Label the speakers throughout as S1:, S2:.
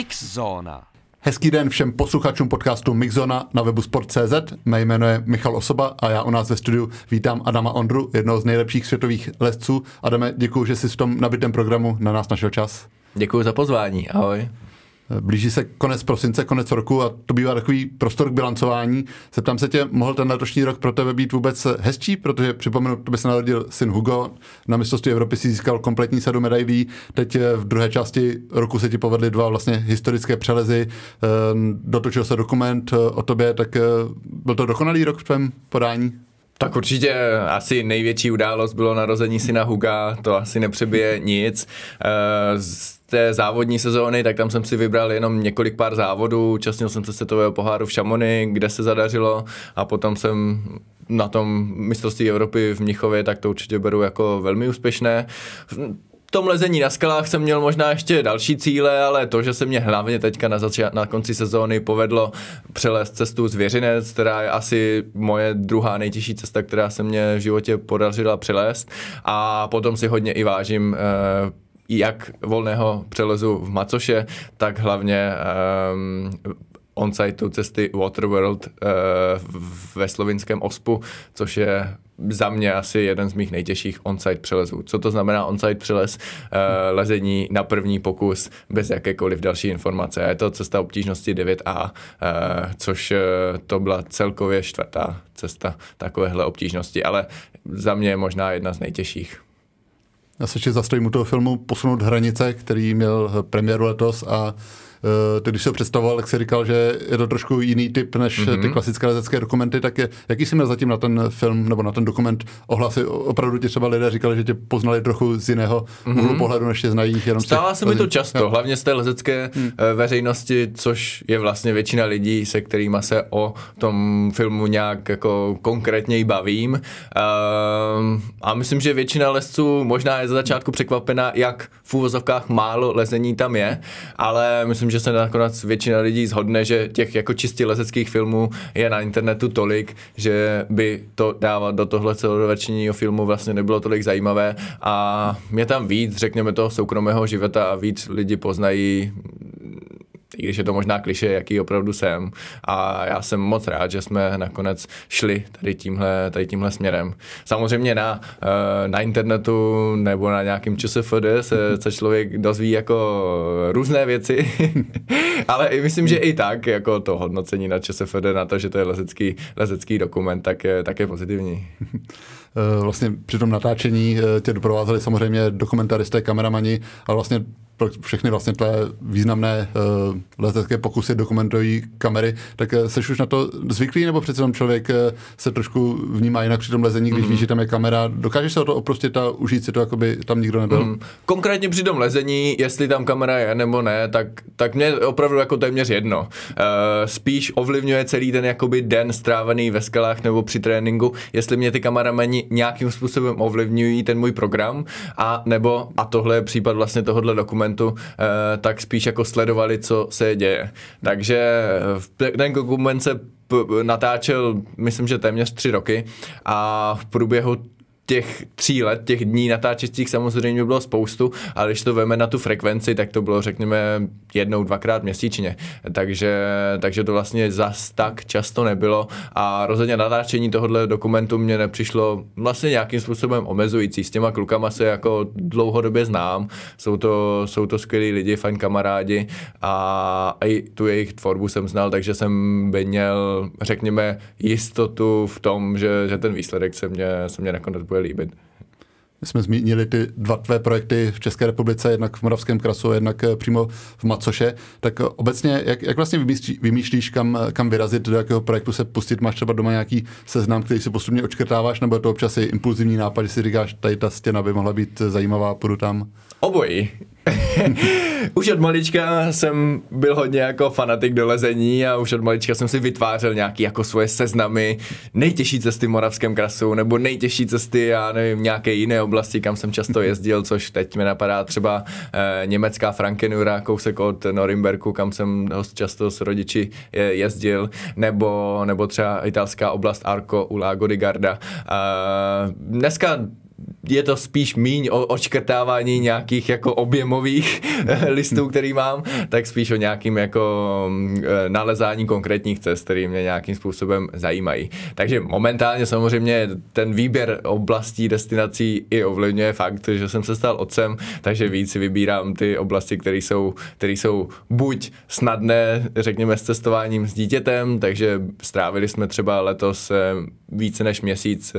S1: Mix Zóna.
S2: Hezký den všem posluchačům podcastu Mixona na webu Sport.cz. Mé jméno je Michal Osoba a já u nás ve studiu vítám Adama Ondru, jednoho z nejlepších světových lesců. Adame, děkuji, že jsi v tom nabitém programu na nás našel čas.
S3: Děkuji za pozvání, ahoj.
S2: Blíží se konec prosince, konec roku a to bývá takový prostor k bilancování. Zeptám se tě, mohl ten letošní rok pro tebe být vůbec hezčí, protože připomenu, to by se narodil syn Hugo, na mistrovství Evropy si získal kompletní sadu medailí, teď v druhé části roku se ti povedly dva vlastně historické přelezy, dotočil se dokument o tobě, tak byl to dokonalý rok v tvém podání?
S3: Tak určitě asi největší událost bylo narození syna Huga, to asi nepřebije nic. Té závodní sezóny, tak tam jsem si vybral jenom několik pár závodů, účastnil jsem se světového poháru v Šamony, kde se zadařilo a potom jsem na tom mistrovství Evropy v Mnichově, tak to určitě beru jako velmi úspěšné. Tom lezení na skalách jsem měl možná ještě další cíle, ale to, že se mě hlavně teďka na, zača- na konci sezóny povedlo přelézt cestu Věřinec, která je asi moje druhá nejtěžší cesta, která se mě v životě podařila přelézt. A potom si hodně i vážím eh, jak volného přelezu v Macoše, tak hlavně um, on-siteu cesty Waterworld uh, ve slovinském Ospu, což je za mě asi jeden z mých nejtěžších on-site přelezů. Co to znamená on-site přelez? Uh, lezení na první pokus bez jakékoliv další informace. Je to cesta obtížnosti 9A, uh, což uh, to byla celkově čtvrtá cesta takovéhle obtížnosti, ale za mě je možná jedna z nejtěžších.
S2: Já se ještě zastojím u toho filmu Posunout hranice, který měl premiéru letos a Eh, ty když se představoval, jak jsi říkal, že je to trošku jiný typ než mm-hmm. ty mhm. klasické lezecké dokumenty, tak je, jaký jsi měl zatím na ten film nebo na ten dokument ohlasy? Opravdu ti třeba lidé říkali, že tě poznali trochu z jiného mm-hmm. úhlu pohledu, než tě znají jenom
S3: Stává se mi to často, jo. hlavně z té lezecké mm. veřejnosti, což je vlastně většina lidí, se kterými se o tom filmu nějak jako konkrétně bavím. A myslím, že většina lezců možná je za začátku překvapena, jak v úvozovkách málo lezení tam je, ale myslím, že se nakonec většina lidí zhodne, že těch jako čistě lezeckých filmů je na internetu tolik, že by to dávat do tohle celodovačního filmu vlastně nebylo tolik zajímavé. A mě tam víc, řekněme toho soukromého života a víc lidi poznají i když je to možná kliše, jaký opravdu jsem. A já jsem moc rád, že jsme nakonec šli tady tímhle, tady tímhle směrem. Samozřejmě na, eh, na internetu nebo na nějakém ČSFD se, se člověk dozví jako různé věci, ale myslím, že i tak jako to hodnocení na ČSFD na to, že to je lezecký, lezecký dokument, tak je, tak je pozitivní.
S2: Eh, vlastně při tom natáčení eh, tě doprovázeli samozřejmě dokumentaristé, kameramani, ale vlastně všechny vlastně tvé významné uh, letecké pokusy dokumentují kamery, tak uh, seš už na to zvyklý, nebo přece tam člověk uh, se trošku vnímá jinak při tom lezení, když mm. ví, že tam je kamera. Dokážeš se o to oprostit a užít si to, jako by tam nikdo nebyl? Mm.
S3: Konkrétně při tom lezení, jestli tam kamera je nebo ne, tak, tak mě opravdu jako téměř jedno. Uh, spíš ovlivňuje celý ten jakoby den strávený ve skalách nebo při tréninku, jestli mě ty kameramani nějakým způsobem ovlivňují ten můj program, a nebo, a tohle je případ vlastně tohohle dokumentu, dokumentu, eh, tak spíš jako sledovali, co se děje. Takže ten dokument se natáčel, myslím, že téměř tři roky a v průběhu těch tří let, těch dní natáčecích samozřejmě bylo spoustu, ale když to veme na tu frekvenci, tak to bylo řekněme jednou, dvakrát měsíčně. Takže, takže to vlastně zas tak často nebylo a rozhodně natáčení tohohle dokumentu mě nepřišlo vlastně nějakým způsobem omezující. S těma klukama se jako dlouhodobě znám, jsou to, jsou to skvělí lidi, fajn kamarádi a i tu jejich tvorbu jsem znal, takže jsem měl, řekněme, jistotu v tom, že, že ten výsledek se mě, se mě nakonec bude líbit.
S2: My jsme zmínili ty dva tvé projekty v České republice, jednak v Moravském krasu, jednak eh, přímo v Macoše. Tak eh, obecně, jak, jak vlastně vymýšlíš, vymýšlíš kam, kam vyrazit, do jakého projektu se pustit? Máš třeba doma nějaký seznam, který si postupně očkrtáváš, nebo je to občas i impulzivní nápad, že si říkáš, tady ta stěna by mohla být zajímavá, půjdu tam?
S3: Obojí. už od malička jsem byl hodně jako fanatik do lezení a už od malička jsem si vytvářel nějaký jako svoje seznamy nejtěžší cesty v Moravském krasu nebo nejtěžší cesty, já nevím, nějaké jiné oblasti, kam jsem často jezdil, což teď mi napadá třeba eh, německá Frankenura, kousek od Norimberku, kam jsem dost často s rodiči jezdil, nebo, nebo třeba italská oblast Arco u Lago di Garda. Eh, dneska je to spíš míň o očkrtávání nějakých jako objemových listů, který mám, tak spíš o nějakým jako mm, nalezání konkrétních cest, které mě nějakým způsobem zajímají. Takže momentálně samozřejmě ten výběr oblastí, destinací i ovlivňuje fakt, že jsem se stal otcem, takže víc vybírám ty oblasti, které jsou, které jsou buď snadné, řekněme, s cestováním s dítětem, takže strávili jsme třeba letos eh, více než měsíc eh,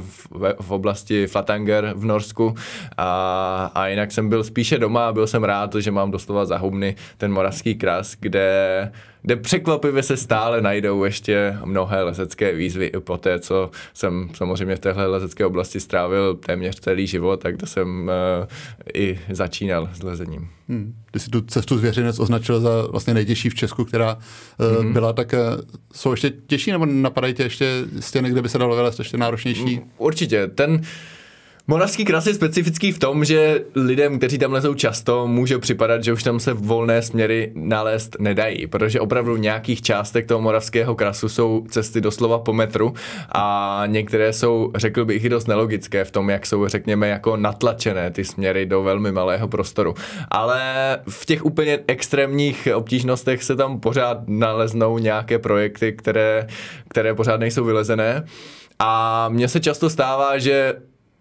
S3: v, v oblasti Flatanger v Norsku a, a jinak jsem byl spíše doma a byl jsem rád, že mám doslova za hubny ten moravský kras, kde kde překvapivě se stále najdou ještě mnohé lezecké výzvy i po té, co jsem samozřejmě v téhle lezecké oblasti strávil téměř celý život, tak to jsem uh, i začínal s lezením.
S2: Hmm. Ty jsi tu cestu zvěřinec označil za vlastně nejtěžší v Česku, která uh, hmm. byla, tak uh, jsou ještě těžší nebo napadají tě ještě stěny, kde by se dalo vylézt ještě náročnější?
S3: Určitě. Ten Moravský kras je specifický v tom, že lidem, kteří tam lezou často, může připadat, že už tam se volné směry nalézt nedají, protože opravdu v nějakých částech toho moravského krasu jsou cesty doslova po metru a některé jsou, řekl bych, i dost nelogické v tom, jak jsou, řekněme, jako natlačené ty směry do velmi malého prostoru. Ale v těch úplně extrémních obtížnostech se tam pořád naleznou nějaké projekty, které, které pořád nejsou vylezené. A mně se často stává, že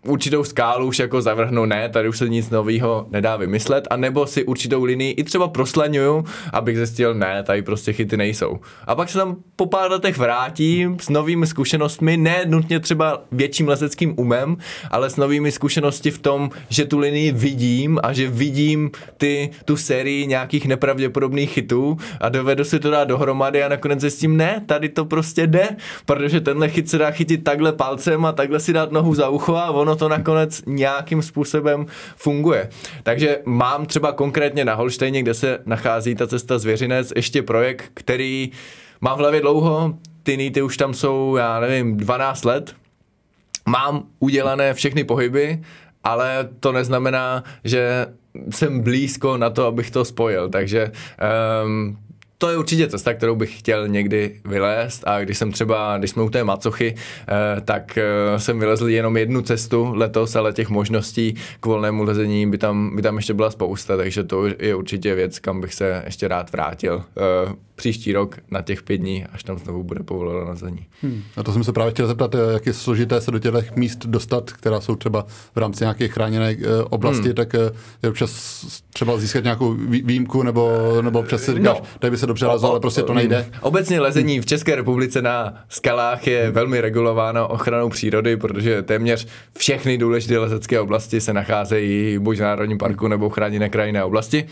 S3: určitou skálu už jako zavrhnu, ne, tady už se nic nového nedá vymyslet, a nebo si určitou linii i třeba proslaňuju, abych zjistil, ne, tady prostě chyty nejsou. A pak se tam po pár letech vrátím s novými zkušenostmi, ne nutně třeba větším lezeckým umem, ale s novými zkušenosti v tom, že tu linii vidím a že vidím ty, tu sérii nějakých nepravděpodobných chytů a dovedu si to dát dohromady a nakonec zjistím, ne, tady to prostě jde, protože tenhle chyt se dá chytit takhle palcem a takhle si dát nohu za ucho a ono ono to nakonec nějakým způsobem funguje. Takže mám třeba konkrétně na Holštejně, kde se nachází ta cesta zvěřinec, ještě projekt, který mám v hlavě dlouho, ty nýty už tam jsou, já nevím, 12 let, mám udělané všechny pohyby, ale to neznamená, že jsem blízko na to, abych to spojil, takže um, to je určitě cesta, kterou bych chtěl někdy vylézt. A když jsem třeba, když jsme u té macochy, eh, tak eh, jsem vylezl jenom jednu cestu letos, ale těch možností k volnému lezení by tam, by tam ještě byla spousta, takže to je určitě věc, kam bych se ještě rád vrátil eh, příští rok na těch pět dní, až tam znovu bude povoleno lezení.
S2: Hmm. A to jsem se právě chtěl zeptat, jak je složité se do těch míst dostat, která jsou třeba v rámci nějaké chráněné oblasti, hmm. tak je občas třeba získat nějakou výjimku nebo, nebo občas si říkáš, no. tady by se dobře lezlo, ale prostě to nejde.
S3: Obecně lezení v České republice na skalách je velmi regulováno ochranou přírody, protože téměř všechny důležité lezecké oblasti se nacházejí buď v Národním parku nebo v chráněné krajinné oblasti.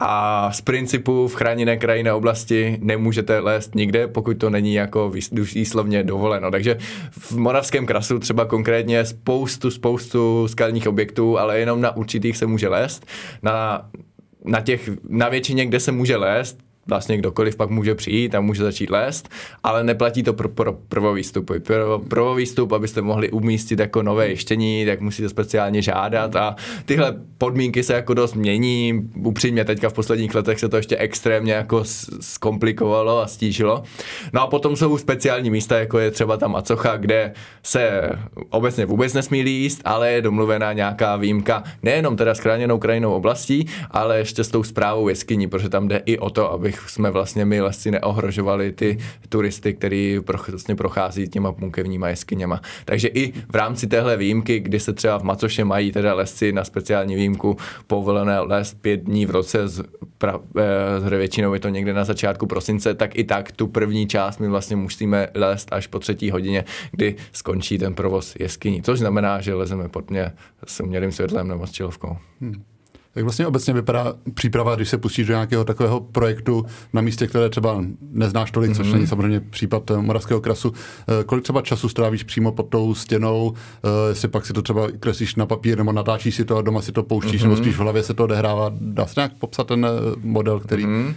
S3: A z principu v chráněné krajinné oblasti nemůžete lézt nikde, pokud to není jako výslovně dovoleno. Takže v Moravském krasu třeba konkrétně spoustu, spoustu skalních objektů, ale jenom na určitých se může lézt. Na na, těch, na většině, kde se může lézt, vlastně kdokoliv pak může přijít a může začít lézt, ale neplatí to pro, pro prvovýstupy. Pro, prvovýstup, abyste mohli umístit jako nové ještění, tak musíte speciálně žádat a tyhle podmínky se jako dost mění. Upřímně teďka v posledních letech se to ještě extrémně jako zkomplikovalo a stížilo. No a potom jsou speciální místa, jako je třeba ta macocha, kde se obecně vůbec nesmí líst, ale je domluvená nějaká výjimka nejenom teda s krajinou oblastí, ale ještě s tou zprávou jeskyní, protože tam jde i o to, aby jsme vlastně my lesci neohrožovali ty turisty, který vlastně prochází těma punkevníma jeskyněma. Takže i v rámci téhle výjimky, kdy se třeba v Macoše mají teda lesci na speciální výjimku povolené les pět dní v roce, z, pra, eh, většinou je to někde na začátku prosince, tak i tak tu první část my vlastně musíme lézt až po třetí hodině, kdy skončí ten provoz jeskyní, což znamená, že lezeme pod mě s umělým světlem nebo s čilovkou. Hmm.
S2: Jak vlastně obecně vypadá příprava, když se pustíš do nějakého takového projektu na místě, které třeba neznáš tolik, mm-hmm. což mhm. není samozřejmě případ eh, Moravského krasu. Eh, kolik třeba času strávíš přímo pod tou stěnou, eh, jestli pak si to třeba kreslíš na papír nebo natáčíš si to a doma si to pouštíš, mm-hmm. nebo spíš v hlavě se to odehrává. Dá se nějak popsat ten model, který... Mm-hmm.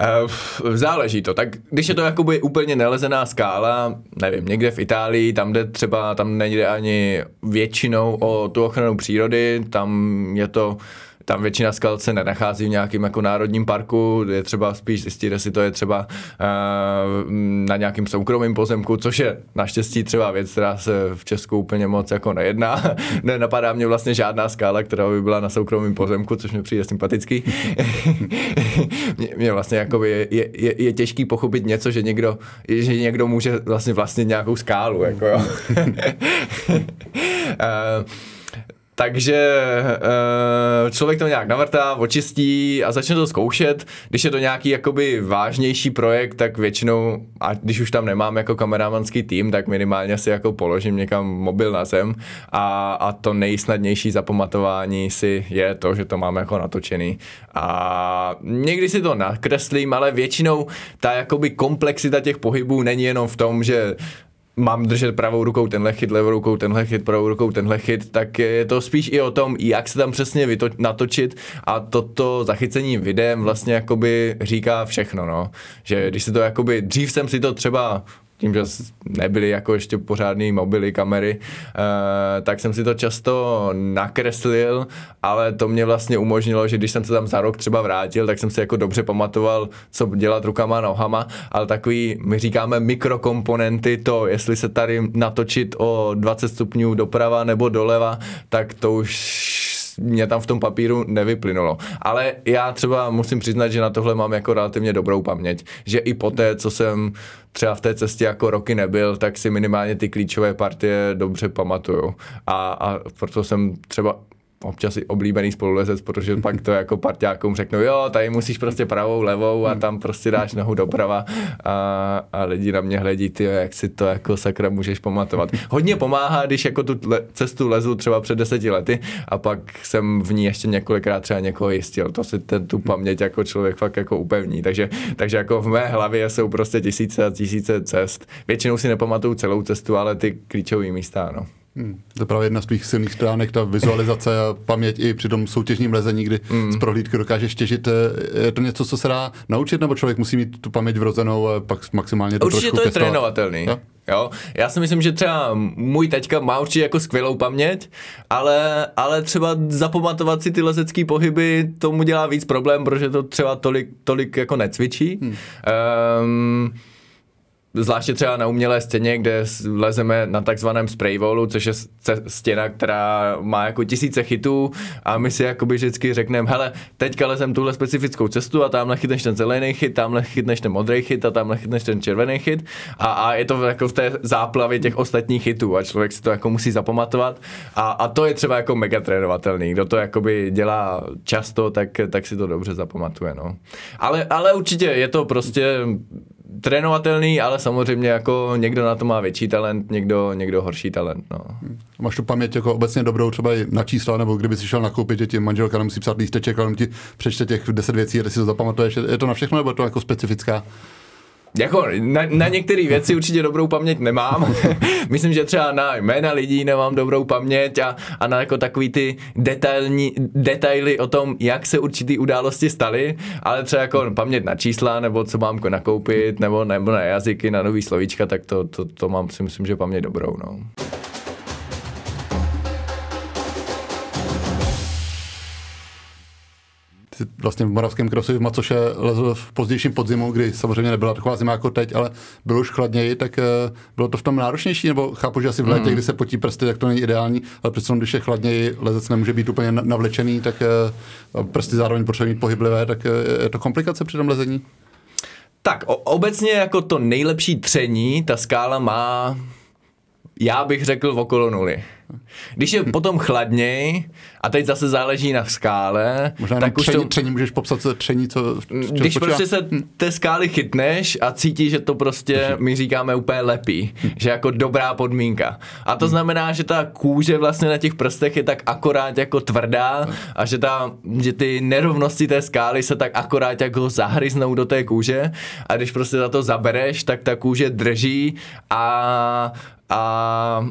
S3: Uh, záleží to. Tak když je to jakoby úplně nelezená skála, nevím, někde v Itálii, tam jde třeba, tam nejde ani většinou o tu ochranu přírody, tam je to tam většina skal se nenachází v nějakém jako národním parku, je třeba spíš zjistit, jestli to je třeba uh, na nějakém soukromém pozemku, což je naštěstí třeba věc, která se v Česku úplně moc jako nejedná. Nenapadá mě vlastně žádná skála, která by byla na soukromém pozemku, což mi přijde sympatický. mě vlastně jako je, je, je, je, těžký pochopit něco, že někdo, že někdo může vlastně vlastnit nějakou skálu. Jako jo. uh, takže uh, člověk to nějak navrtá, očistí a začne to zkoušet. Když je to nějaký jakoby vážnější projekt, tak většinou, a když už tam nemám jako kameramanský tým, tak minimálně si jako položím někam mobil na zem a, a to nejsnadnější zapamatování si je to, že to mám jako natočený. A někdy si to nakreslím, ale většinou ta jakoby komplexita těch pohybů není jenom v tom, že mám držet pravou rukou tenhle chyt, levou rukou tenhle chyt, pravou rukou tenhle chyt, tak je to spíš i o tom, jak se tam přesně vyto- natočit a toto zachycení videem vlastně jakoby říká všechno, no. Že když se to jakoby, dřív jsem si to třeba tím, že nebyly jako ještě pořádné mobily, kamery, eh, tak jsem si to často nakreslil, ale to mě vlastně umožnilo, že když jsem se tam za rok třeba vrátil, tak jsem si jako dobře pamatoval, co dělat rukama a nohama, ale takový, my říkáme mikrokomponenty, to, jestli se tady natočit o 20 stupňů doprava nebo doleva, tak to už mě tam v tom papíru nevyplynulo. Ale já třeba musím přiznat, že na tohle mám jako relativně dobrou paměť, že i po té, co jsem třeba v té cestě jako roky nebyl, tak si minimálně ty klíčové partie dobře pamatuju. A, a proto jsem třeba občas i oblíbený spolulezec, protože pak to jako parťákům řeknu, jo, tady musíš prostě pravou, levou a tam prostě dáš nohu doprava a, a lidi na mě hledí, ty, jak si to jako sakra můžeš pamatovat. Hodně pomáhá, když jako tu le- cestu lezu třeba před deseti lety a pak jsem v ní ještě několikrát třeba někoho jistil. To si ten, tu paměť jako člověk fakt jako upevní. Takže, takže jako v mé hlavě jsou prostě tisíce a tisíce cest. Většinou si nepamatuju celou cestu, ale ty klíčové místa, no.
S2: Hmm. To je právě jedna z tvých silných stránek, ta vizualizace a paměť i při tom soutěžním lezení, kdy hmm. z prohlídky dokážeš těžit. Eh, je to něco, co se dá naučit, nebo člověk musí mít tu paměť vrozenou a pak maximálně to
S3: Určitě to je testovat? trénovatelný. Jo? Jo? Já si myslím, že třeba můj teďka má určitě jako skvělou paměť, ale, ale třeba zapamatovat si ty lezecké pohyby, tomu dělá víc problém, protože to třeba tolik, tolik jako necvičí. Hmm. Um, zvláště třeba na umělé stěně, kde lezeme na takzvaném spraywallu, což je stěna, která má jako tisíce chytů a my si jakoby vždycky řekneme, hele, teďka lezem tuhle specifickou cestu a tamhle chytneš ten zelený chyt, tamhle chytneš ten modrý chyt a tamhle chytneš ten červený chyt a, a je to jako v té záplavě těch ostatních chytů a člověk si to jako musí zapamatovat a, a to je třeba jako mega trénovatelný. Kdo to jakoby dělá často, tak, tak si to dobře zapamatuje, no. Ale, ale určitě je to prostě trénovatelný, ale samozřejmě jako někdo na to má větší talent, někdo, někdo horší talent. No.
S2: Máš tu paměť jako obecně dobrou třeba i na čísla, nebo kdyby si šel nakoupit, že ti manželka nemusí psát lísteček, ale ti přečte těch deset věcí a ty si to zapamatuješ. Je to na všechno, nebo je to jako specifická?
S3: Jako na, na některé věci určitě dobrou paměť nemám. Myslím, že třeba na jména lidí nemám dobrou paměť a, a na jako takový ty detailní, detaily o tom, jak se určitý události staly, ale třeba jako paměť na čísla, nebo co mám nakoupit, nebo, nebo na jazyky, na nový slovíčka, tak to, to, to mám si myslím, že paměť dobrou. No.
S2: Vlastně v Moravském krosu v Macoše lezl v pozdějším podzimu, kdy samozřejmě nebyla taková zima jako teď, ale bylo už chladněji, tak eh, bylo to v tom náročnější, nebo chápu, že asi v létě, mm. kdy se potí prsty, tak to není ideální, ale přece když je chladněji, lezec nemůže být úplně navlečený, tak eh, prsty zároveň potřebují mít pohyblivé, tak eh, je to komplikace při tom lezení?
S3: Tak obecně jako to nejlepší tření, ta skála má, já bych řekl, okolo nuly. Když je potom chladněj, a teď zase záleží na skále,
S2: Možná tak už tření, to... tření můžeš popsat co tření, co, co
S3: Když spočívá? prostě se té skály chytneš a cítíš, že to prostě, my říkáme úplně lepí, že jako dobrá podmínka. A to znamená, že ta kůže vlastně na těch prstech je tak akorát jako tvrdá a že, ta, že ty nerovnosti té skály se tak akorát jako zahryznou do té kůže a když prostě za to zabereš, tak ta kůže drží a, a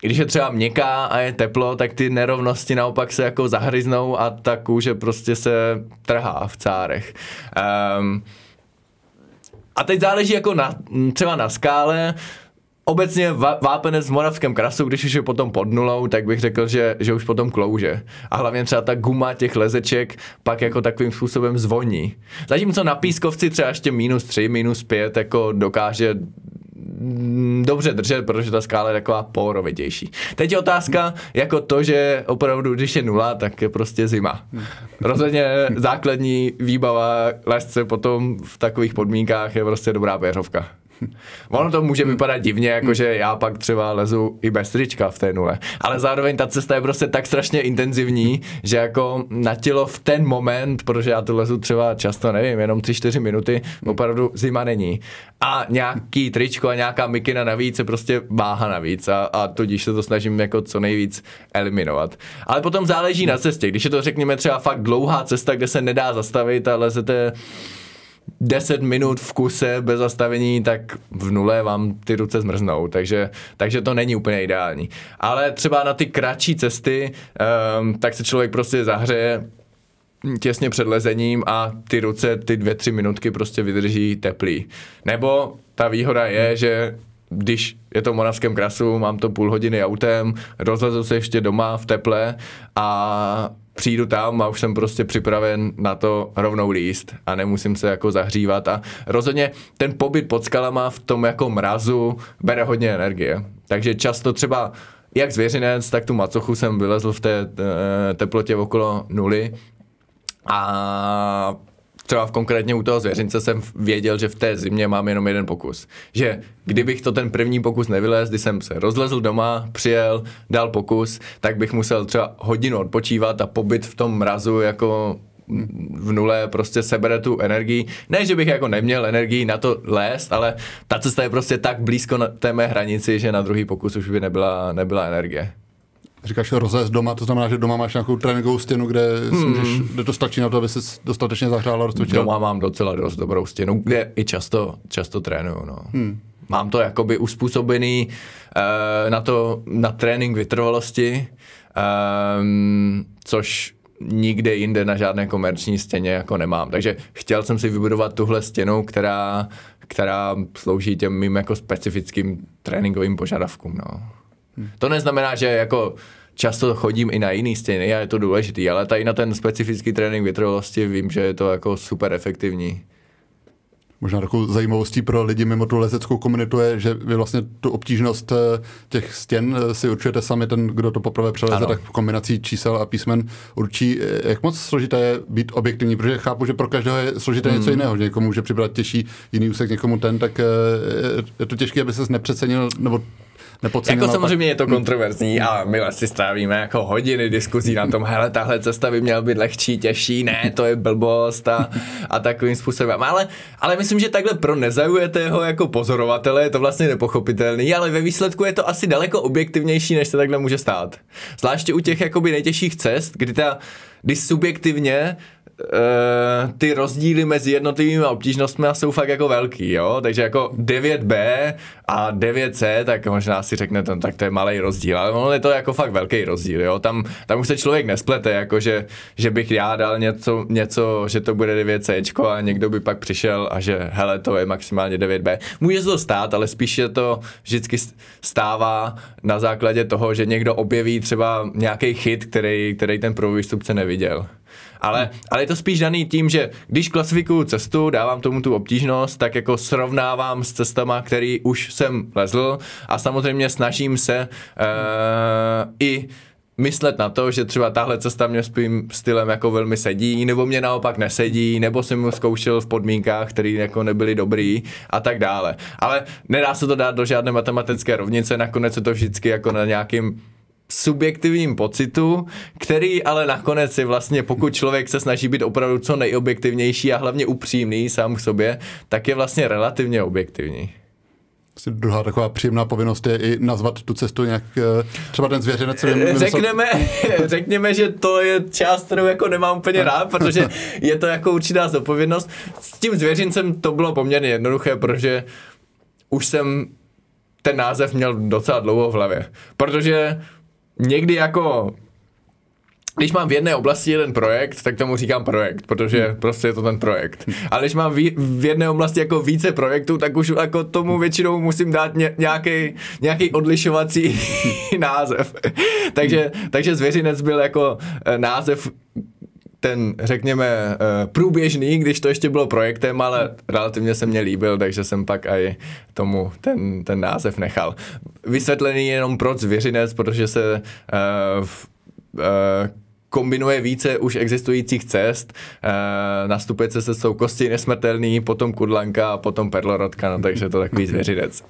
S3: když je třeba měkká a je teplo, tak ty nerovnosti naopak se jako zahryznou a ta kůže prostě se trhá v cárech. Um, a teď záleží jako na, třeba na skále, Obecně vápenec v Moravském krasu, když už je potom pod nulou, tak bych řekl, že, že už potom klouže. A hlavně třeba ta guma těch lezeček pak jako takovým způsobem zvoní. Zatímco na pískovci třeba ještě minus 3, minus 5 jako dokáže dobře držet, protože ta skála je taková porovitější. Teď je otázka, jako to, že opravdu, když je nula, tak je prostě zima. Rozhodně základní výbava lesce potom v takových podmínkách je prostě dobrá péřovka. Ono to může vypadat divně, jakože já pak třeba lezu i bez trička v té nule. Ale zároveň ta cesta je prostě tak strašně intenzivní, že jako na tělo v ten moment, protože já to lezu třeba často, nevím, jenom 3-4 minuty, opravdu zima není. A nějaký tričko a nějaká mikina navíc je prostě váha navíc a, a tudíž se to snažím jako co nejvíc eliminovat. Ale potom záleží na cestě. Když je to řekněme třeba fakt dlouhá cesta, kde se nedá zastavit a lezete 10 minut v kuse bez zastavení, tak v nule vám ty ruce zmrznou, takže, takže to není úplně ideální. Ale třeba na ty kratší cesty, um, tak se člověk prostě zahřeje těsně před lezením a ty ruce ty dvě, tři minutky prostě vydrží teplý. Nebo ta výhoda je, že když je to v Moravském krasu, mám to půl hodiny autem, rozlezu se ještě doma v teple a přijdu tam a už jsem prostě připraven na to rovnou líst a nemusím se jako zahřívat a rozhodně ten pobyt pod skalama v tom jako mrazu bere hodně energie. Takže často třeba jak zvěřinec, tak tu macochu jsem vylezl v té eh, teplotě okolo nuly a třeba v konkrétně u toho zvěřince jsem věděl, že v té zimě mám jenom jeden pokus. Že kdybych to ten první pokus nevylez, kdy jsem se rozlezl doma, přijel, dal pokus, tak bych musel třeba hodinu odpočívat a pobyt v tom mrazu jako v nule prostě sebere tu energii. Ne, že bych jako neměl energii na to lézt, ale ta cesta je prostě tak blízko na té mé hranici, že na druhý pokus už by nebyla, nebyla energie
S2: říkáš rozést doma, to znamená, že doma máš nějakou tréninkovou stěnu, kde, hmm. můžeš, kde to stačí na to, aby se dostatečně zahřál a rozcvičil?
S3: Doma mám docela dost dobrou stěnu, kde i často, často trénuju. No. Hmm. Mám to jakoby uspůsobený uh, na to, na trénink vytrvalosti, um, což nikde jinde na žádné komerční stěně jako nemám. Takže chtěl jsem si vybudovat tuhle stěnu, která, která slouží těm mým jako specifickým tréninkovým požadavkům. No. Hmm. To neznamená, že jako často chodím i na jiný stěny a je to důležitý, ale tady na ten specifický trénink vytrvalosti vím, že je to jako super efektivní.
S2: Možná takovou zajímavostí pro lidi mimo tu lezeckou komunitu je, že vy vlastně tu obtížnost eh, těch stěn eh, si určujete sami, ten, kdo to poprvé přeleze, ano. tak v kombinací čísel a písmen určí, eh, jak moc složité je být objektivní, protože chápu, že pro každého je složité hmm. něco jiného, že někomu může přibrat těžší jiný úsek, někomu ten, tak je to těžké, aby se nepřecenil nebo
S3: jako samozřejmě je to kontroverzní a my si strávíme jako hodiny diskuzí na tom, hele, tahle cesta by měla být lehčí, těžší, ne, to je blbost a, a takovým způsobem. Ale, ale myslím, že takhle pro nezaujatého jako pozorovatele je to vlastně nepochopitelný, ale ve výsledku je to asi daleko objektivnější, než se takhle může stát. Zvláště u těch jakoby nejtěžších cest, kdy ta, kdy subjektivně ty rozdíly mezi jednotlivými obtížnostmi jsou fakt jako velký, jo, takže jako 9B a 9C, tak možná si řeknete, no, tak to je malý rozdíl, ale ono je to jako fakt velký rozdíl, jo, tam, tam už se člověk nesplete, jako že, že bych já dal něco, něco, že to bude 9C a někdo by pak přišel a že hele, to je maximálně 9B. Může se to stát, ale spíš je to vždycky stává na základě toho, že někdo objeví třeba nějaký chyt, který, který ten prvovýstupce neviděl. Ale, ale je to spíš daný tím, že když klasifikuju cestu, dávám tomu tu obtížnost, tak jako srovnávám s cestama, který už jsem lezl a samozřejmě snažím se uh, i myslet na to, že třeba tahle cesta mě svým stylem jako velmi sedí, nebo mě naopak nesedí, nebo jsem mu zkoušel v podmínkách, které jako nebyly dobrý a tak dále. Ale nedá se to dát do žádné matematické rovnice, nakonec je to vždycky jako na nějakým subjektivním pocitu, který ale nakonec je vlastně, pokud člověk se snaží být opravdu co nejobjektivnější a hlavně upřímný sám k sobě, tak je vlastně relativně objektivní.
S2: Asi druhá taková příjemná povinnost je i nazvat tu cestu nějak, eh, třeba ten zvěřenec.
S3: Řekneme, řekněme, že to je část, kterou jako nemám úplně rád, protože je to jako určitá zodpovědnost. S tím zvěřincem to bylo poměrně jednoduché, protože už jsem ten název měl docela dlouho v hlavě. Protože někdy jako když mám v jedné oblasti jeden projekt, tak tomu říkám projekt, protože hmm. prostě je to ten projekt. Ale když mám v jedné oblasti jako více projektů, tak už jako tomu většinou musím dát nějaký, nějaký odlišovací název. takže, takže zvěřinec byl jako eh, název ten, řekněme, eh, průběžný, když to ještě bylo projektem, ale relativně se mně líbil, takže jsem pak i tomu ten, ten název nechal. Vysvětlený jenom proč zvěřinec, protože se uh, uh, kombinuje více už existujících cest, uh, nastupuje se se jsou kosti nesmrtelný, potom kudlanka a potom perlorodka, no takže to takový zvěřinec.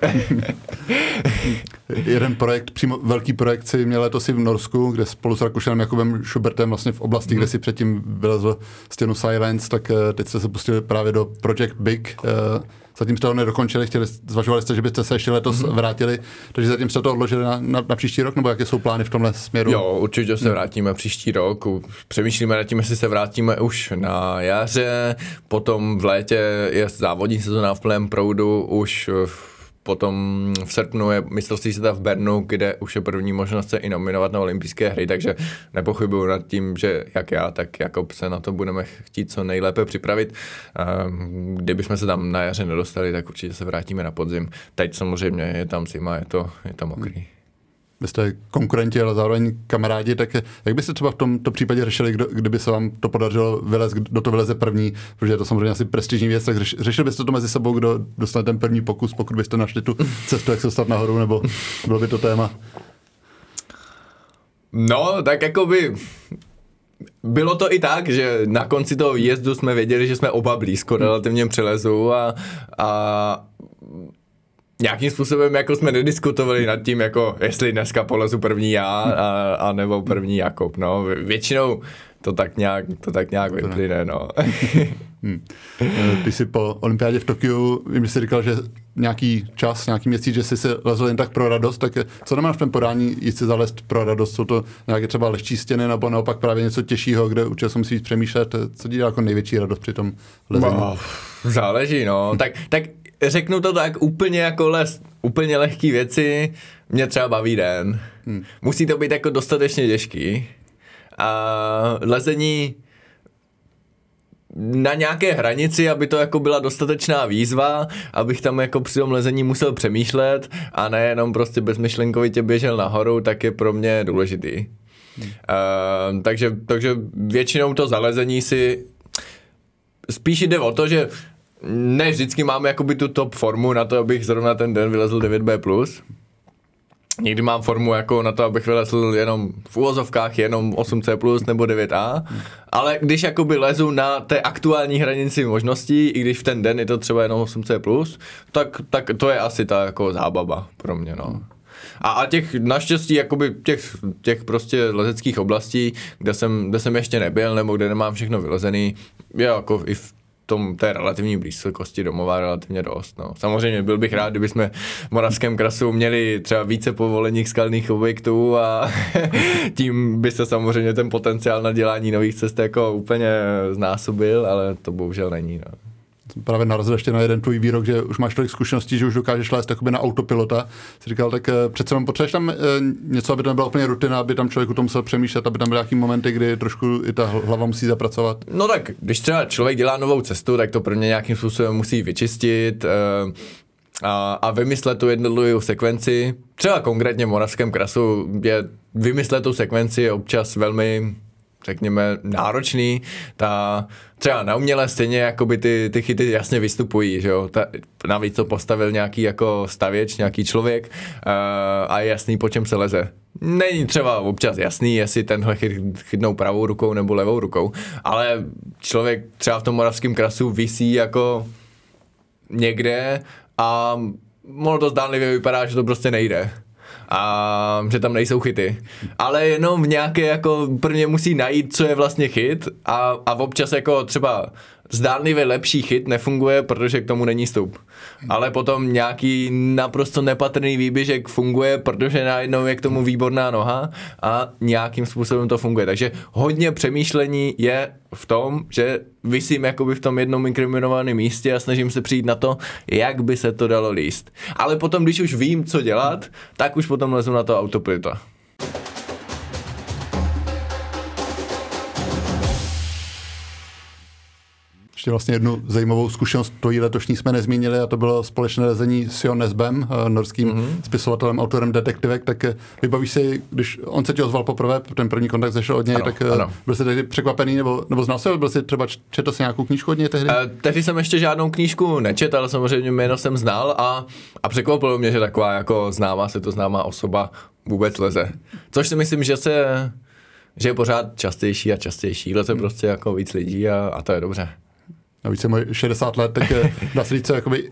S2: Jeden projekt, přímo velký projekt si měl letos v Norsku, kde spolu s Rakušanem Jakubem Schubertem vlastně v oblasti, hmm. kde si předtím vylezl stěnu Silence, tak uh, teď jste se pustili právě do Project Big, uh, zatím jste to nedokončili, chtěli, zvažovali jste, že byste se ještě letos mm-hmm. vrátili, takže zatím jste to odložili na, na, na příští rok, nebo jaké jsou plány v tomhle směru?
S3: Jo, určitě se vrátíme příští rok. Přemýšlíme nad tím, jestli se vrátíme už na jaře, potom v létě je závodní sezóna v plném proudu, už v Potom v srpnu je mistrovství světa v Bernu, kde už je první možnost se i nominovat na olympijské hry, takže nepochybuju nad tím, že jak já, tak Jakob se na to budeme chtít co nejlépe připravit. Kdybychom se tam na jaře nedostali, tak určitě se vrátíme na podzim. Teď samozřejmě je tam zima, je to, je to mokrý. Hmm
S2: vy jste konkurenti, ale zároveň kamarádi, tak jak byste třeba v tomto případě řešili, kdo, kdyby se vám to podařilo vylez, kdo to vyleze první, protože je to samozřejmě asi prestižní věc, tak řešili byste to mezi sebou, kdo dostane ten první pokus, pokud byste našli tu cestu, jak se dostat nahoru, nebo bylo by to téma?
S3: No, tak jako by bylo to i tak, že na konci toho výjezdu jsme věděli, že jsme oba blízko relativně přelezu a, a nějakým způsobem jako jsme nediskutovali nad tím, jako jestli dneska polezu první já a, a nebo první Jakob, no. Většinou to tak nějak, to tak nějak vyplyne, no.
S2: hmm. Ty jsi po olympiádě v Tokiu, vím, že jsi říkal, že nějaký čas, nějaký měsíc, že jsi se lezl jen tak pro radost, tak co nemáš v tom podání jít si zalezt pro radost? Jsou to nějaké třeba lehčí stěny nebo naopak právě něco těžšího, kde určitě se musí přemýšlet, co ti dá jako největší radost při tom lezení? No,
S3: záleží, no. tak, tak řeknu to tak úplně jako les, úplně lehký věci, mě třeba baví den. Hmm. Musí to být jako dostatečně těžký. A lezení na nějaké hranici, aby to jako byla dostatečná výzva, abych tam jako při tom lezení musel přemýšlet a nejenom prostě bezmyšlenkovitě běžel nahoru, tak je pro mě důležitý. Hmm. Uh, takže, takže většinou to zalezení si spíš jde o to, že ne vždycky máme jakoby tu top formu na to, abych zrovna ten den vylezl 9B+. Někdy mám formu jako na to, abych vylezl jenom v úvozovkách jenom 8C+, nebo 9A, ale když jakoby lezu na té aktuální hranici možností, i když v ten den je to třeba jenom 8C+, tak, tak to je asi ta jako zábava pro mě, no. A, a těch naštěstí jakoby těch, těch prostě lezeckých oblastí, kde jsem, kde jsem ještě nebyl, nebo kde nemám všechno vylezený, je jako i v tom, té relativní blízkosti domova relativně dost. No. Samozřejmě byl bych rád, kdyby jsme v Moravském krasu měli třeba více povolených skalných objektů a tím by se samozřejmě ten potenciál na dělání nových cest jako úplně znásobil, ale to bohužel není. No
S2: právě narazil ještě na jeden tvůj výrok, že už máš tolik zkušeností, že už dokážeš lézt na autopilota. Jsi říkal, tak eh, přece jenom potřebuješ tam eh, něco, aby tam byla úplně rutina, aby tam člověk o tom musel přemýšlet, aby tam byly nějaký momenty, kdy trošku i ta hlava musí zapracovat.
S3: No tak, když třeba člověk dělá novou cestu, tak to pro mě nějakým způsobem musí vyčistit, eh, a, a vymyslet tu jednotlivou sekvenci. Třeba konkrétně v Moravském krasu je vymyslet tu sekvenci občas velmi řekněme, náročný, ta třeba na umělé scéně jakoby ty, ty chyty jasně vystupují, že jo, ta, navíc to postavil nějaký jako stavěč, nějaký člověk uh, a je jasný, po čem se leze. Není třeba občas jasný, jestli tenhle chyt, chytnou pravou rukou nebo levou rukou, ale člověk třeba v tom moravském krasu visí jako někde a ono to zdánlivě vypadá, že to prostě nejde a že tam nejsou chyty. Ale jenom nějaké jako prvně musí najít, co je vlastně chyt a, a občas jako třeba zdánlivě lepší chyt nefunguje, protože k tomu není stup. Ale potom nějaký naprosto nepatrný výběžek funguje, protože najednou je k tomu výborná noha a nějakým způsobem to funguje. Takže hodně přemýšlení je v tom, že vysím jakoby v tom jednom inkriminovaném místě a snažím se přijít na to, jak by se to dalo líst. Ale potom, když už vím, co dělat, tak už potom lezu na to autopilota.
S2: Ještě vlastně jednu zajímavou zkušenost tvojí letošní jsme nezmínili a to bylo společné lezení s Jon Nesbem, eh, norským mm-hmm. spisovatelem, autorem detektivek, tak eh, vybavíš si, když on se ti ozval poprvé, ten první kontakt zešel od něj, ano, tak eh, ano. byl jsi tehdy překvapený, nebo, nebo znal jsi, byl jsi třeba četl si nějakou knížku od něj tehdy? Uh,
S3: tehdy jsem ještě žádnou knížku nečetl, ale samozřejmě jméno jsem znal a, a překvapilo mě, že taková jako známá se to známá osoba vůbec leze. Což si myslím, že se že je pořád častější a častější, leze hmm. prostě jako víc lidí a, a to je dobře.
S2: Navíc je můj 60 let, tak dá se říct, co jakoby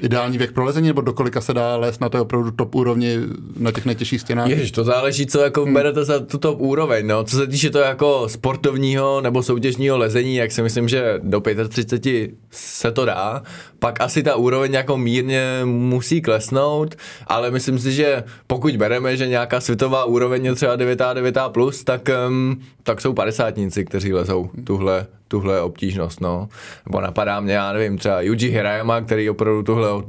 S2: ideální věk pro lezení, nebo do kolika se dá lézt na té opravdu top úrovni na těch nejtěžších stěnách?
S3: Ježiš, to záleží, co jako hmm. berete za tu top úroveň. No. Co se týče to jako sportovního nebo soutěžního lezení, jak si myslím, že do 35 se to dá, pak asi ta úroveň jako mírně musí klesnout, ale myslím si, že pokud bereme, že nějaká světová úroveň je třeba 9 9 plus, tak, um, tak jsou padesátníci, kteří lezou tuhle tuhle obtížnost, no. Nebo napadá mě, já nevím, třeba Yuji Hirayama, který opravdu tuhle, uh,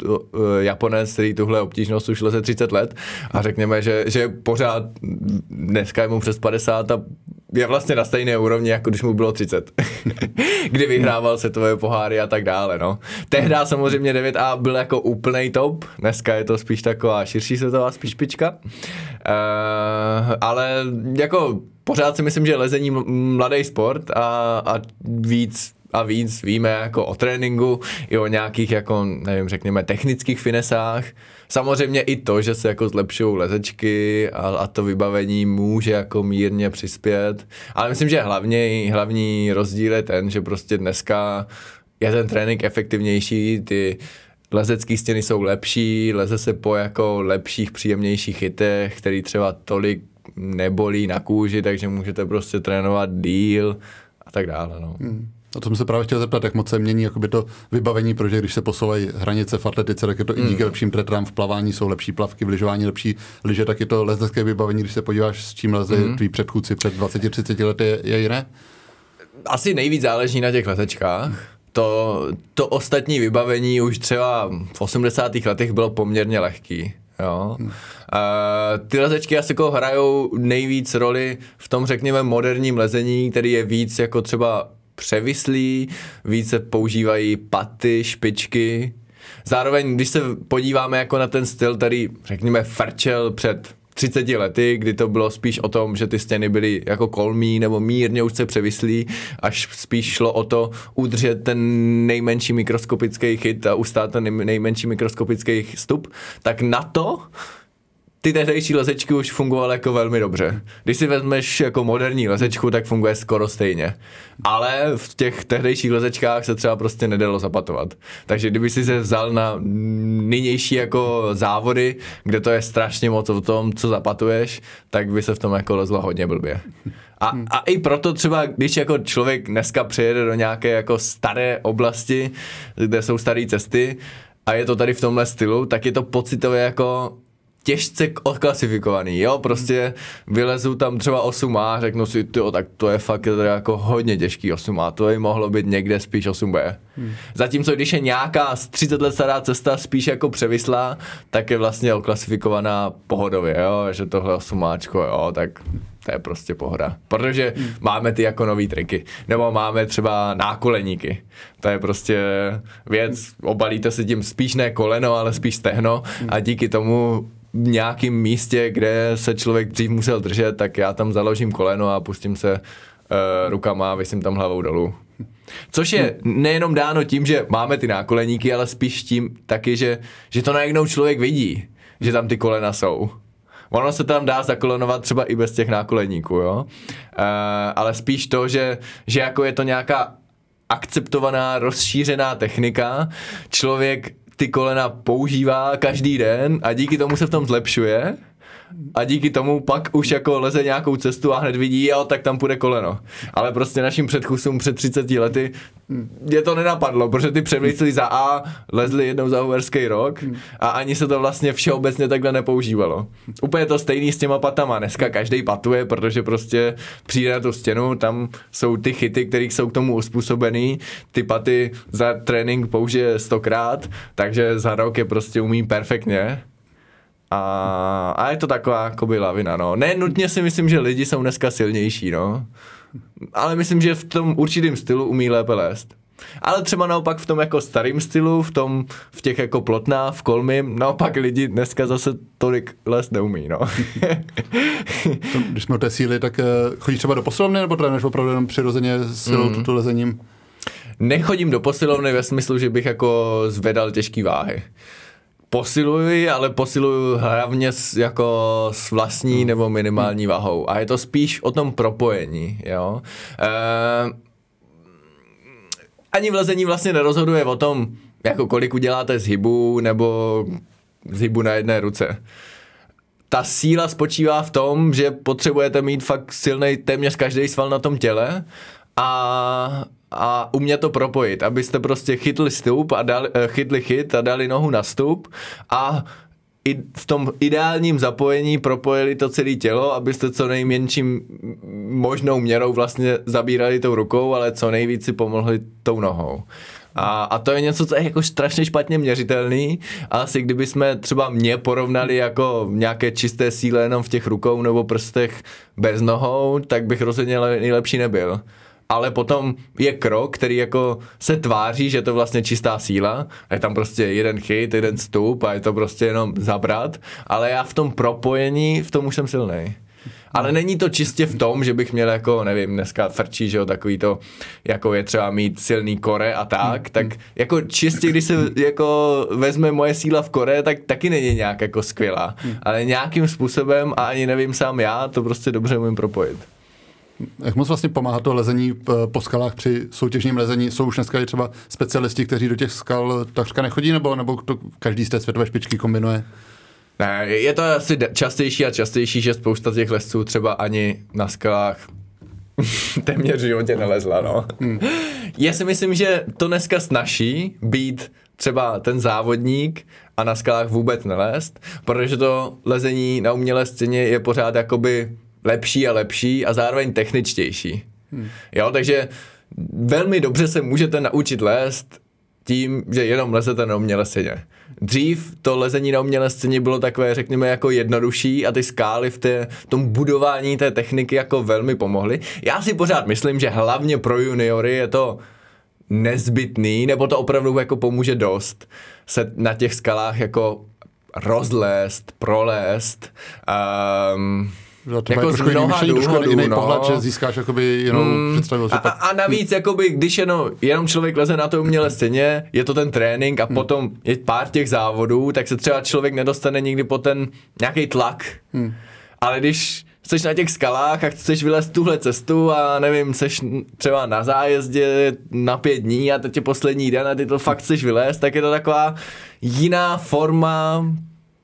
S3: Japonec, který tuhle obtížnost už leze 30 let a řekněme, že, že pořád dneska je mu přes 50 a je vlastně na stejné úrovni, jako když mu bylo 30. Kdy vyhrával světové poháry a tak dále, no. Tehdy samozřejmě 9A byl jako úplný top, dneska je to spíš taková širší světová spíš špička. Uh, ale jako pořád si myslím, že lezení mladý sport a, a víc a víc víme jako o tréninku, i o nějakých jako, nevím, řekněme, technických finesách. Samozřejmě i to, že se jako zlepšují lezečky a, a to vybavení může jako mírně přispět. Ale myslím, že hlavně, hlavní rozdíl je ten, že prostě dneska je ten trénink efektivnější, ty lezecké stěny jsou lepší, leze se po jako lepších, příjemnějších chytech, který třeba tolik nebolí na kůži, takže můžete prostě trénovat díl a tak dále. No. Hmm.
S2: A to jsem se právě chtěl zeptat, jak moc se mění jakoby to vybavení, protože když se posouvají hranice v atletice, tak je to mm. i díky lepším pretrám v plavání, jsou lepší plavky, v lyžování lepší lyže, tak je to lezecké vybavení, když se podíváš, s čím leze mm. tvý předchůdci před 20-30 lety, je, je jiné?
S3: Asi nejvíc záleží na těch letečkách. To, to ostatní vybavení už třeba v 80. letech bylo poměrně lehký. Jo. Uh, ty lezečky asi jako hrajou nejvíc roli v tom, řekněme, moderním lezení, který je víc jako třeba převislý, více používají paty, špičky. Zároveň, když se podíváme jako na ten styl, který, řekněme, frčel před 30 lety, kdy to bylo spíš o tom, že ty stěny byly jako kolmí nebo mírně už se převislí, až spíš šlo o to udržet ten nejmenší mikroskopický chyt a ustát ten nejmenší mikroskopický stup, tak na to ty tehdejší lezečky už fungovaly jako velmi dobře. Když si vezmeš jako moderní lezečku, tak funguje skoro stejně. Ale v těch tehdejších lezečkách se třeba prostě nedalo zapatovat. Takže kdyby si se vzal na nynější jako závody, kde to je strašně moc o tom, co zapatuješ, tak by se v tom jako lezlo hodně blbě. A, a i proto třeba, když jako člověk dneska přijede do nějaké jako staré oblasti, kde jsou staré cesty, a je to tady v tomhle stylu, tak je to pocitově jako těžce odklasifikovaný, jo, prostě vylezu tam třeba 8A, řeknu si, tyjo, tak to je fakt jako hodně těžký 8A, to by mohlo být někde spíš 8B. Hmm. Zatímco když je nějaká z 30 let stará cesta spíš jako převislá, tak je vlastně oklasifikovaná pohodově, jo, že tohle 8 jo, tak to je prostě pohoda. Protože hmm. máme ty jako nový triky. Nebo máme třeba nákoleníky. To je prostě věc, obalíte si tím spíš ne koleno, ale spíš stehno hmm. a díky tomu nějakém místě, kde se člověk dřív musel držet, tak já tam založím koleno a pustím se uh, rukama a vysím tam hlavou dolů. Což je nejenom dáno tím, že máme ty nákoleníky, ale spíš tím taky, že, že to najednou člověk vidí, že tam ty kolena jsou. Ono se tam dá zakolenovat třeba i bez těch nákoleníků, jo. Uh, ale spíš to, že, že jako je to nějaká akceptovaná, rozšířená technika, člověk ty kolena používá každý den a díky tomu se v tom zlepšuje a díky tomu pak už jako leze nějakou cestu a hned vidí, jo, tak tam půjde koleno. Ale prostě našim předchůdcům před 30 lety je to nenapadlo, protože ty přemýšleli za A, lezli jednou za uherský rok a ani se to vlastně všeobecně takhle nepoužívalo. Úplně to stejný s těma patama. Dneska každý patuje, protože prostě přijde na tu stěnu, tam jsou ty chyty, které jsou k tomu uspůsobený, ty paty za trénink použije stokrát, takže za rok je prostě umí perfektně a, a je to taková jakoby lavina, no. Ne nutně si myslím, že lidi jsou dneska silnější, no. Ale myslím, že v tom určitém stylu umí lépe lézt. Ale třeba naopak v tom jako starým stylu, v tom, v těch jako plotná, v kolmy, naopak lidi dneska zase tolik les neumí, no.
S2: Když jsme o té síly, tak eh, chodíš třeba do posilovny nebo trénuješ opravdu jenom přirozeně silou mm. tuto lezením?
S3: Nechodím do posilovny ve smyslu, že bych jako zvedal těžké váhy posiluji, ale posiluju hlavně s, jako s vlastní hmm. nebo minimální váhou. A je to spíš o tom propojení, jo. E, ani v lezení vlastně nerozhoduje o tom, jako kolik uděláte z hybu nebo z hybu na jedné ruce. Ta síla spočívá v tom, že potřebujete mít fakt silný téměř každý sval na tom těle a a umět to propojit, abyste prostě chytli stup a dali, eh, chytli chyt a dali nohu na stup a i v tom ideálním zapojení propojili to celé tělo, abyste co nejmenším možnou měrou vlastně zabírali tou rukou, ale co nejvíc si pomohli tou nohou. A, a to je něco, co je jako strašně špatně měřitelný. Asi kdyby jsme třeba mě porovnali jako nějaké čisté síle jenom v těch rukou nebo prstech bez nohou, tak bych rozhodně nejlepší nebyl ale potom je krok, který jako se tváří, že to vlastně čistá síla, je tam prostě jeden chyt, jeden stup a je to prostě jenom zabrat, ale já v tom propojení, v tom už jsem silný. Ale není to čistě v tom, že bych měl jako, nevím, dneska frčí, že jo, takový to, jako je třeba mít silný kore a tak, hmm. tak jako čistě, když se jako vezme moje síla v kore, tak taky není nějak jako skvělá. Hmm. Ale nějakým způsobem, a ani nevím sám já, to prostě dobře umím propojit.
S2: Jak moc vlastně pomáhá to lezení eh, po skalách při soutěžním lezení? Jsou už dneska i třeba specialisti, kteří do těch skal takřka nechodí, nebo, nebo to každý z té světové špičky kombinuje?
S3: Ne, je to asi častější a častější, že spousta těch lesců třeba ani na skalách téměř v životě nelezla, no. Hmm. Já si myslím, že to dneska snaží být třeba ten závodník a na skalách vůbec nelézt, protože to lezení na umělé scéně je pořád jakoby lepší a lepší a zároveň techničtější. Hmm. Jo, takže velmi dobře se můžete naučit lézt tím, že jenom lezete na umělé scéně. Dřív to lezení na umělé scéně bylo takové, řekněme, jako jednodušší a ty skály v, té, tom budování té techniky jako velmi pomohly. Já si pořád myslím, že hlavně pro juniory je to nezbytný, nebo to opravdu jako pomůže dost se na těch skalách jako rozlézt, prolézt. Um,
S2: to jako z mnoha důvodů, jiný no. pohled, že získáš jakoby jenom hmm. představu.
S3: A, a, navíc, jakoby, když jenom, jenom člověk leze na to umělé scéně, je to ten trénink a hmm. potom je pár těch závodů, tak se třeba člověk nedostane nikdy po ten nějaký tlak. Hmm. Ale když jsi na těch skalách a chceš vylézt tuhle cestu a nevím, jsi třeba na zájezdě na pět dní a teď je poslední den a ty to fakt chceš vylézt, tak je to taková jiná forma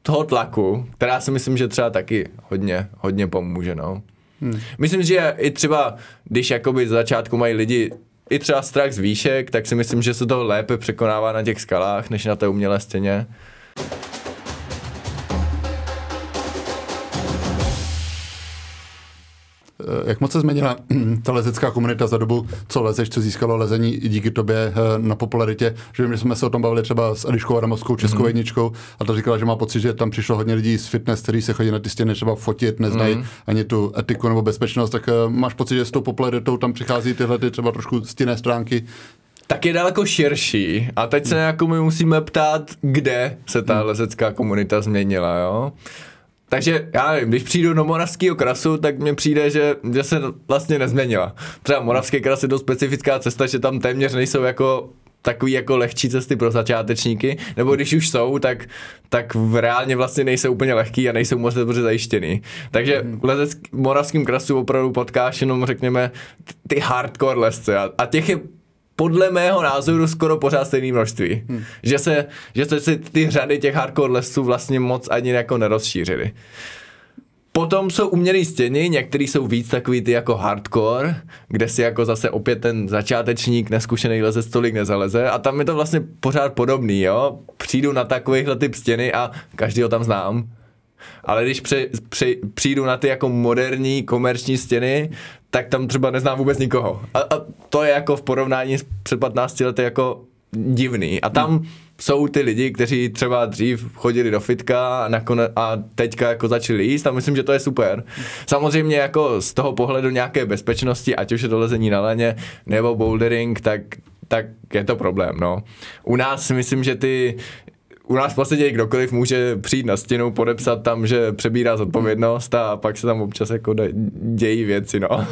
S3: toho tlaku, která si myslím, že třeba taky hodně, hodně pomůže, no. Hmm. Myslím, že i třeba, když jakoby z začátku mají lidi i třeba strach z výšek, tak si myslím, že se to lépe překonává na těch skalách, než na té umělé scéně.
S2: Jak moc se změnila ta lezecká komunita za dobu, co lezeš, co získalo lezení i díky tobě eh, na popularitě? Že vím, že jsme se o tom bavili třeba s Eliškou Adamovskou, českou mm. jedničkou, a to říkala, že má pocit, že tam přišlo hodně lidí z fitness, kteří se chodí na ty stěny třeba fotit, neznají mm. ani tu etiku nebo bezpečnost, tak eh, máš pocit, že s tou popularitou tam přichází tyhle ty třeba trošku stinné stránky,
S3: tak je daleko širší. A teď se jako my musíme ptát, kde se ta hmm. lezecká komunita změnila, jo? Takže já nevím, když přijdu do moravského krasu, tak mně přijde, že, že se vlastně nezměnila. Třeba moravské krasy je dost specifická cesta, že tam téměř nejsou jako takový jako lehčí cesty pro začátečníky, nebo když už jsou, tak, tak reálně vlastně nejsou úplně lehký a nejsou moc dobře zajištěný. Takže mm. lezec moravským krasu opravdu potkáš jenom řekněme ty hardcore lesce a, a těch je podle mého názoru skoro pořád stejné množství. Hmm. Že, se, že se ty řady těch hardcore lesů vlastně moc ani jako nerozšířily. Potom jsou umělé stěny, některý jsou víc takový ty jako hardcore, kde si jako zase opět ten začátečník, neskušený lezec tolik nezaleze a tam je to vlastně pořád podobný, jo. Přijdu na takovýhle typ stěny a každý ho tam znám. Ale když pře, pře, přijdu na ty jako moderní komerční stěny, tak tam třeba neznám vůbec nikoho. A, a to je jako v porovnání s před 15 lety jako divný. A tam hmm. jsou ty lidi, kteří třeba dřív chodili do fitka a, nakone, a teďka jako začali jíst a myslím, že to je super. Samozřejmě jako z toho pohledu nějaké bezpečnosti, ať už je to lezení na leně nebo bouldering, tak tak je to problém, no. U nás myslím, že ty u nás v podstatě kdokoliv může přijít na stěnu, podepsat tam, že přebírá zodpovědnost a pak se tam občas jako dějí věci, no.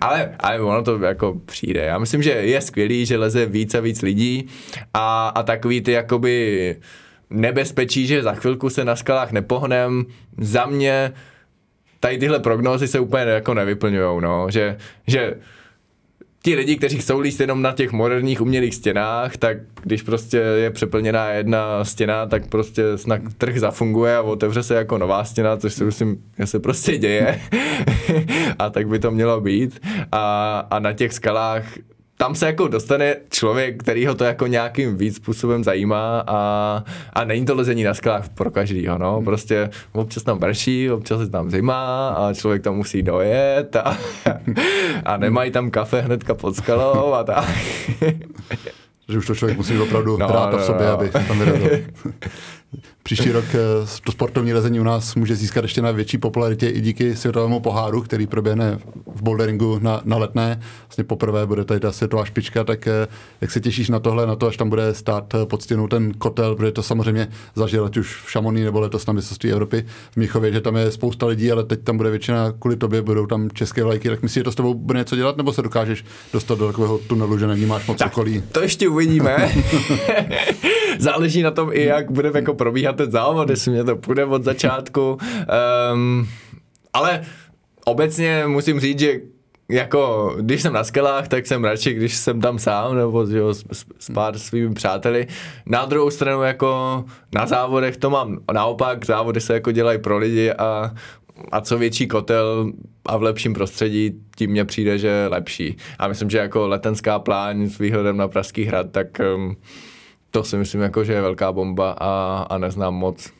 S3: ale, ale ono to jako přijde. Já myslím, že je skvělý, že leze víc a víc lidí a, a takový ty jakoby nebezpečí, že za chvilku se na skalách nepohnem, za mě tady tyhle prognózy se úplně jako nevyplňují, no, že, že ti lidi, kteří chcou líst jenom na těch moderních umělých stěnách, tak když prostě je přeplněná jedna stěna, tak prostě snad trh zafunguje a otevře se jako nová stěna, což si myslím, že se prostě děje. a tak by to mělo být. A, a na těch skalách tam se jako dostane člověk, který ho to jako nějakým víc způsobem zajímá a, a není to lezení na skalách pro každýho, no. Hmm. Prostě občas tam prší, občas je tam zima a člověk tam musí dojet a, a nemají tam kafe hnedka pod skalou a tak.
S2: Že už to člověk musí opravdu no, hrát no, v sobě, no. aby tam vyrazil. Příští rok eh, to sportovní lezení u nás může získat ještě na větší popularitě i díky světovému poháru, který proběhne v boulderingu na, na letné. Vlastně poprvé bude tady ta světová špička, tak eh, jak se těšíš na tohle, na to, až tam bude stát eh, pod stěnou ten kotel, protože to samozřejmě zažil, ať už v Šamoní nebo letos na mistrovství Evropy v Míchově, že tam je spousta lidí, ale teď tam bude většina kvůli tobě, budou tam české vlajky, tak myslíš, že to s tebou bude něco dělat, nebo se dokážeš dostat do takového tunelu, že nevnímáš moc okolí?
S3: To ještě uvidíme. Záleží na tom i, jak budeme jako probíhat ten závod, jestli mě to půjde od začátku. Um, ale obecně musím říct, že jako, když jsem na skelách, tak jsem radši, když jsem tam sám, nebo jo, s, s pár svými přáteli. Na druhou stranu, jako na závodech to mám naopak, závody se jako dělají pro lidi a, a co větší kotel a v lepším prostředí, tím mně přijde, že lepší. A myslím, že jako letenská pláň s výhledem na Pražský hrad, tak um, to si myslím, jako, že je velká bomba a, a neznám moc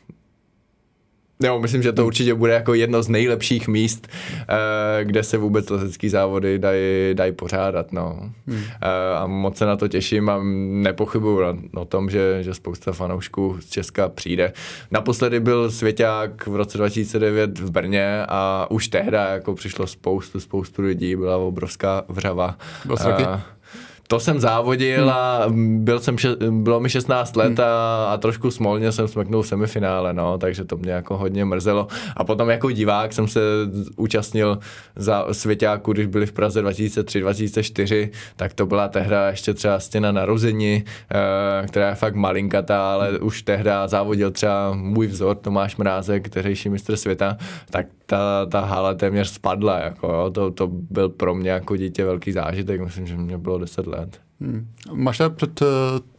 S3: Jo, myslím, že to určitě bude jako jedno z nejlepších míst, eh, kde se vůbec lezecký závody dají, dají pořádat. No. Hmm. Eh, a moc se na to těším a nepochybuju o tom, že, že spousta fanoušků z Česka přijde. Naposledy byl Svěťák v roce 2009 v Brně a už tehdy jako přišlo spoustu, spoustu lidí, byla obrovská vřava.
S2: Byl
S3: to jsem závodil hmm. a byl jsem, bylo mi 16 let hmm. a, a trošku smolně jsem smeknul v semifinále, no, takže to mě jako hodně mrzelo. A potom jako divák jsem se účastnil za Svěťáku, když byli v Praze 2003-2004, tak to byla tehda ještě třeba stěna narození, eh, která je fakt malinkatá, ale už tehda závodil třeba můj vzor Tomáš Mrázek, teřejší mistr světa, tak ta, ta hala téměř spadla, jako jo, to, to byl pro mě jako dítě velký zážitek, myslím, že mě bylo 10 let. Hmm.
S2: Máš před uh,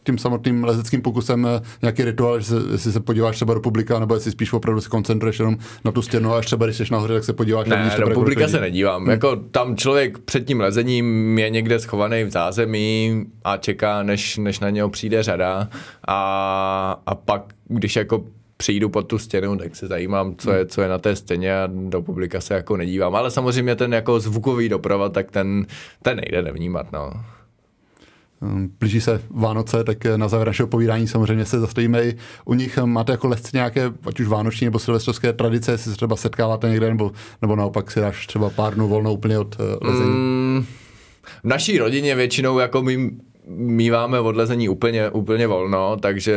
S2: tím samotným lezeckým pokusem uh, nějaký rituál, že se, jestli se podíváš třeba do publika, nebo jestli spíš opravdu se koncentruješ jenom na tu stěnu a až třeba když jsi nahoře, tak se podíváš
S3: ne, do publika se nedívám. Hmm. Jako tam člověk před tím lezením je někde schovaný v zázemí a čeká, než, než na něho přijde řada a, a pak, když jako přijdu pod tu stěnu, tak se zajímám, co je, co je na té stěně a do publika se jako nedívám. Ale samozřejmě ten jako zvukový doprovod, tak ten, ten nejde nevnímat, no.
S2: Ehm, blíží se Vánoce, tak na závěr našeho povídání samozřejmě se zastavíme i u nich. Máte jako lesci nějaké, ať už vánoční nebo silvestrovské tradice, jestli se třeba setkáváte někde, nebo, nebo naopak si dáš třeba pár dnů volno úplně od uh, lezení? Mm,
S3: v naší rodině většinou jako my míváme odlezení úplně, úplně volno, takže,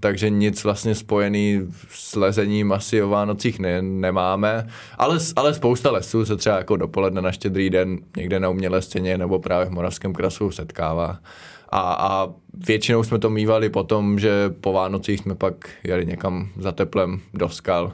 S3: takže nic vlastně spojený s lezením asi o Vánocích ne, nemáme, ale, ale spousta lesů se třeba jako dopoledne na štědrý den někde na umělé stěně nebo právě v Moravském krasu setkává. A, a většinou jsme to mývali potom, že po Vánocích jsme pak jeli někam za teplem do skal.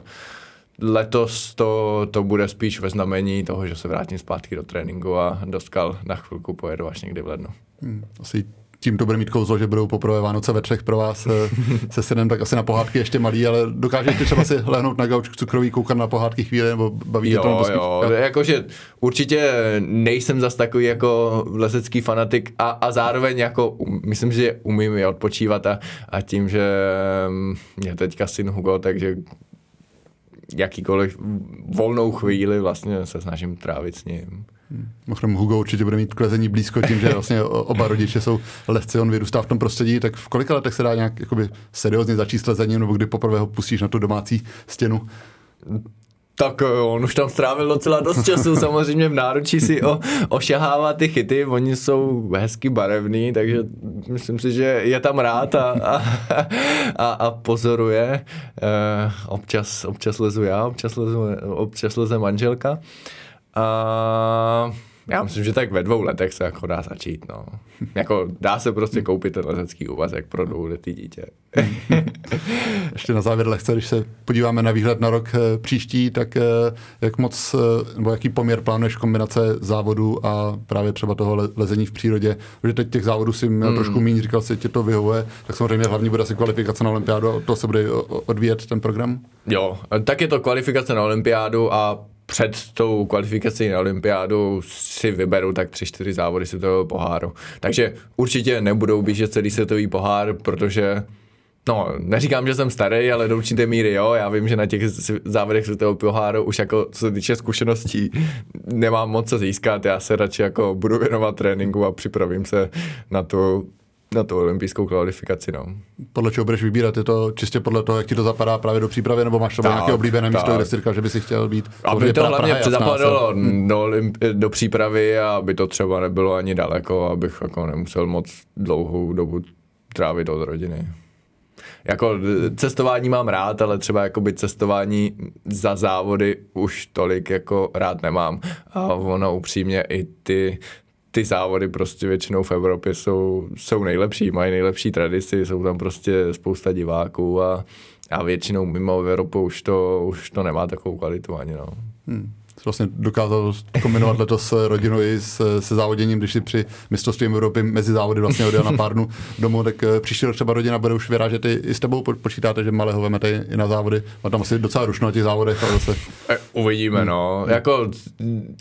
S3: Letos to, to bude spíš ve znamení toho, že se vrátím zpátky do tréninku a do skal na chvilku pojedu až někdy v lednu.
S2: Hmm, asi tím to bude mít kouzlo, že budou poprvé Vánoce ve třech pro vás eh, se synem, tak asi na pohádky ještě malý, ale dokážete třeba si lehnout na gauč cukrový, koukat na pohádky chvíli, nebo bavíte
S3: jo, to jo, jakože určitě nejsem zas takový jako lezecký fanatik a, a zároveň jako myslím, že umím je odpočívat a, a tím, že mě teďka syn Hugo, takže jakýkoliv volnou chvíli vlastně se snažím trávit s ním.
S2: Mimochodem Hugo určitě bude mít klezení blízko tím, že vlastně oba rodiče jsou lehce, on vyrůstá v tom prostředí, tak v kolika letech se dá nějak jakoby, seriózně začít s lezením, nebo kdy poprvé ho pustíš na tu domácí stěnu?
S3: Tak eh, on už tam strávil docela dost času, samozřejmě v náručí si o, ošahává ty chyty, oni jsou hezky barevný, takže myslím si, že je tam rád a, a, a, a pozoruje. E, občas, občas lezu já, občas, lezu, občas leze manželka. A já myslím, že tak ve dvou letech se jako dá začít, no. Jako dá se prostě koupit ten lezecký úvazek pro dvouletý dítě.
S2: Ještě na závěr lehce, když se podíváme na výhled na rok eh, příští, tak eh, jak moc, eh, nebo jaký poměr plánuješ kombinace závodu a právě třeba toho lezení v přírodě? Protože teď těch závodů si měl hmm. trošku méně, říkal si, že tě to vyhovuje, tak samozřejmě hlavně bude asi kvalifikace na olympiádu a to se bude odvíjet ten program?
S3: Jo, tak je to kvalifikace na olympiádu a před tou kvalifikací na olympiádu si vyberu tak tři, čtyři závody světového poháru. Takže určitě nebudou běžet celý světový pohár, protože No, neříkám, že jsem starý, ale do určité míry jo. Já vím, že na těch závodech světového poháru už jako co se týče zkušeností nemám moc co získat. Já se radši jako budu věnovat tréninku a připravím se na tu na tu olympijskou kvalifikaci. No.
S2: Podle čeho budeš vybírat? Je to čistě podle toho, jak ti to zapadá právě do přípravy, nebo máš to nějaké oblíbené tak. místo, kde jsi říkal, že by si chtěl být?
S3: Aby to hlavně zapadalo do, do přípravy a aby to třeba nebylo ani daleko, abych jako nemusel moc dlouhou dobu trávit od rodiny. Jako cestování mám rád, ale třeba jakoby cestování za závody už tolik jako rád nemám. A ono upřímně i ty ty závody prostě většinou v Evropě jsou, jsou nejlepší, mají nejlepší tradici, jsou tam prostě spousta diváků a, a většinou mimo Evropu už to, už to nemá takovou kvalitu ani. No. Hmm
S2: vlastně dokázal kombinovat letos s rodinou i s, se závoděním, když si při mistrovství Evropy mezi závody vlastně odjel na pár dnů domů, tak eh, příští rok třeba rodina bude už vyrážet i, i s tebou, počítáte, že malého vemete i na závody, a tam asi docela rušno na těch závodech. Ale zase...
S3: E, uvidíme, no. Hmm. Jako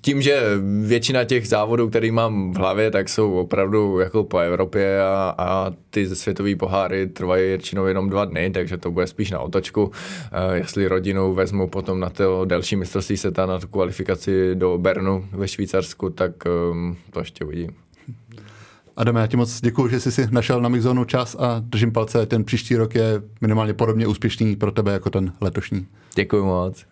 S3: tím, že většina těch závodů, který mám v hlavě, tak jsou opravdu jako po Evropě a, a ty světové poháry trvají většinou jenom dva dny, takže to bude spíš na otočku. E, jestli rodinu vezmu potom na to delší mistrovství světa, na tu kvalifikaci do Bernu ve Švýcarsku, tak um, to ještě uvidím.
S2: Adame, já ti moc děkuji, že jsi si našel na Mixzonu čas a držím palce, ten příští rok je minimálně podobně úspěšný pro tebe jako ten letošní.
S3: Děkuji moc.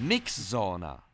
S3: Mixzona.